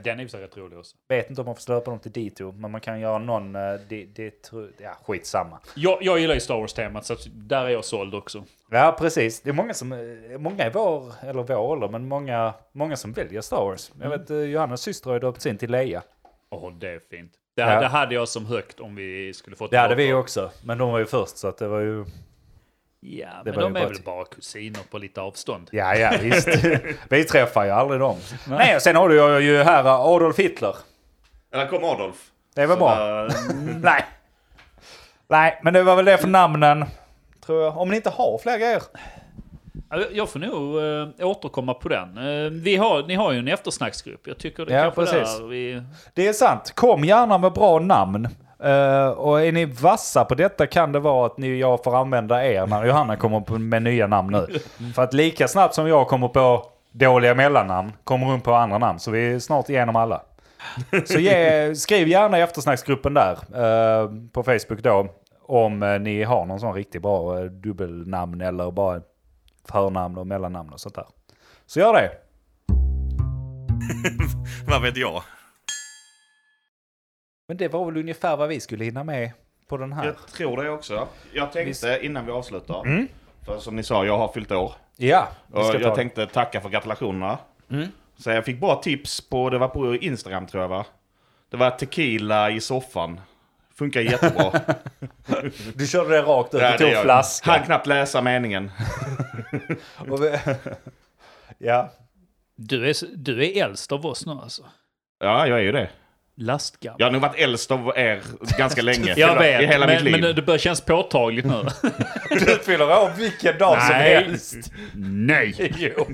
Den är sig rätt rolig också. Vet inte om man får döpa dem till Dito, men man kan göra någon... Uh, det, det, ja, skitsamma. Jag, jag gillar ju Star Wars-temat, så där är jag såld också. Ja, precis. Det är många som, eh, många i vår, eller vår ålder, men många, många som väljer Star Wars. Jag vet, eh, Johannas syster har ju döpt sin till Leia. Åh, det är fint. Det, Ja. det hade jag som högt om vi skulle få Det hade vi också, men de var ju först så att det var ju... Ja, Det men de är bara väl till- bara kusiner på lite avstånd. Ja, ja, visst. vi träffar ju aldrig dem. Nej, och sen har du ju här eh, Adolf Hitler. Där kom Adolf. Det var Så bra. där- Nej. Nej, men det var väl det för namnen. Tror jag. Om ni inte har fler grejer. Ja, Jag får nog äh, återkomma på den. Eh, vi har, ni har ju en eftersnacksgrupp. Jag tycker det är Ja, kanske precis. där vi... Det är sant. Kom gärna med bra namn. Eh, och är ni vassa på detta kan det vara att ni, jag får använda er när Johanna kommer på med nya namn nu. För att lika snabbt som jag kommer på dåliga mellannamn kommer hon på andra namn. Så vi är snart igenom alla. Så ge, skriv gärna i eftersnacksgruppen där eh, på Facebook då. Om eh, ni har någon sån riktigt bra eh, dubbelnamn eller bara förnamn och mellannamn och sånt där. Så gör det. Vad vet jag? Men det var väl ungefär vad vi skulle hinna med på den här. Jag tror det också. Jag tänkte Visst. innan vi avslutar. För som ni sa, jag har fyllt år. Ja, vi Och ska ta jag det. tänkte tacka för gratulationerna. Så jag fick bra tips på, det var på Instagram tror jag va? Det var tequila i soffan. Funkar jättebra. Du körde det rakt ut Ja, tog gör jag. flaska. Han knappt läsa meningen. Och vi... ja. Du är, du är äldst av oss nu alltså. Ja, jag är ju det. Lastgammal. Jag har nog varit äldst av er ganska länge. Jag vet, I hela men, mitt liv. men det börjar kännas påtagligt nu. Du fyller år vilken dag som Nej. helst. Nej! Jo,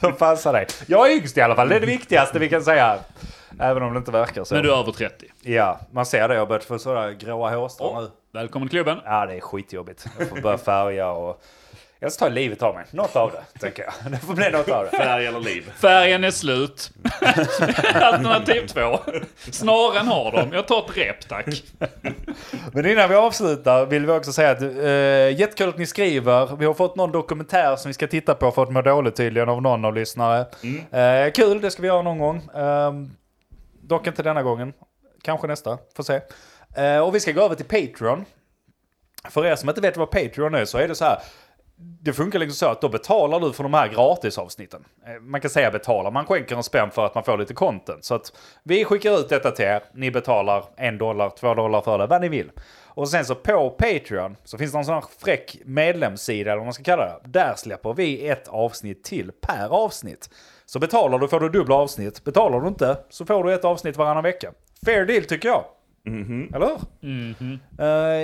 som passar dig. Jag är yngst i alla fall, det är det viktigaste vi kan säga. Även om det inte verkar så. Men du är över 30. Ja, man ser det. Jag har börjat få sådana gråa hårstrån nu. Välkommen till klubben. Ja, det är skitjobbigt. Jag får börja färga och... Jag ska ta livet av mig. Något av det, tänker jag. Det får bli något av det. Färg eller liv. Färgen är slut. Alternativ två. Snaren har de. Jag tar ett rep tack. Men innan vi avslutar vill vi också säga att uh, jättekul att ni skriver. Vi har fått någon dokumentär som vi ska titta på för att må dåligt tydligen av någon av lyssnare. Eh, kul, det ska vi göra någon gång. Ehm, dock inte denna gången. Kanske nästa, får se. Eh, och vi ska gå över till Patreon. För er som inte vet vad Patreon är så är det så här. Det funkar liksom så att då betalar du för de här gratisavsnitten. Eh, man kan säga betala, man skänker en spänn för att man får lite content. Så att vi skickar ut detta till er, ni betalar en dollar, två dollar för det, vad ni vill. Och sen så på Patreon så finns det en sån här fräck medlemssida, eller vad man ska kalla det. Där släpper vi ett avsnitt till per avsnitt. Så betalar du får du dubbla avsnitt. Betalar du inte så får du ett avsnitt varannan vecka. Fair deal tycker jag. Eller hur?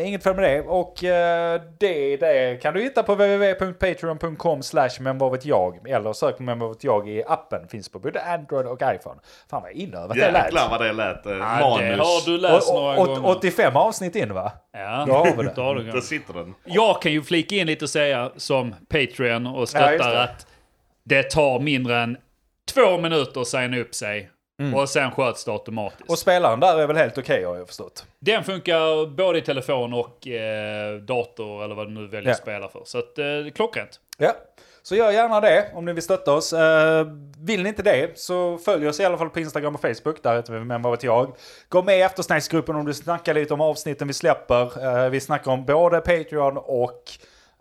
Eh, inget fel med det. Och eh, det, det kan du hitta på www.patreon.com slash men vad vet jag. Eller sök på men vad vet jag i appen. Finns på både Android och iPhone. Fan vad inövat det lät. Jäklar vad det lät. Eh, Ja, manus. det har du läst Och- några och- gånger. 85 avsnitt in va? Ja, Då har vi det. har du Där sitter den. Jag kan ju flika in lite och säga som Patreon och Ja, stöttar det. att det tar mindre än två minuter att signa upp sig. Och sen sköts det automatiskt. Och spelaren där är väl helt okej har jag förstått. Den funkar både i telefon och eh, dator eller vad du nu väljer att Ja. spela för. Så att, eh, klockrent. Ja, så gör gärna det om ni vill stötta oss. Eh, vill ni inte det så följ oss i alla fall på Instagram och Facebook. Där heter vi Men vad vet jag. Gå med i eftersnacksgruppen om du snackar lite om avsnitten vi släpper. Eh, vi snackar om både Patreon och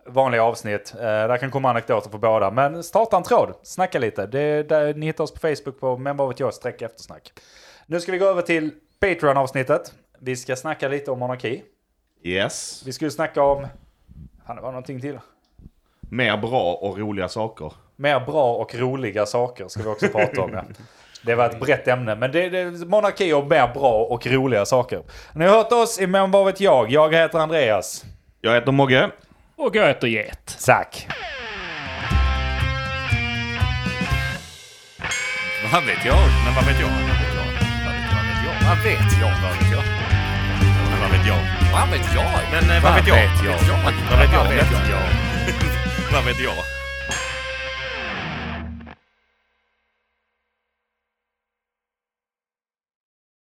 vanliga avsnitt. Eh, där kan komma anekdoter på båda. Men starta en tråd, snacka lite. Det är där ni hittar oss på Facebook på Men vad vet jag streck eftersnack. Nu ska vi gå över till Patreon-avsnittet. Vi ska snacka lite om monarki. Yes. Vi skulle snacka om... Fan, det var någonting till. Mer bra och roliga saker. Mer bra och roliga saker ska vi också prata om. Ja. Det var ett brett ämne, men det, det är monarki och mer bra och roliga saker. Ni har hört oss i Men vad vet jag? Jag heter Andreas. Jag heter Mogge. Och jag heter Get. Tack. Vad vet jag? Men vad vet jag? Vad vet jag? Vad vet jag? Vad vet jag? Men vad vet jag? Vad vet jag? Men eh? Vad vet jag? Vad vet jag? Vad vet jag?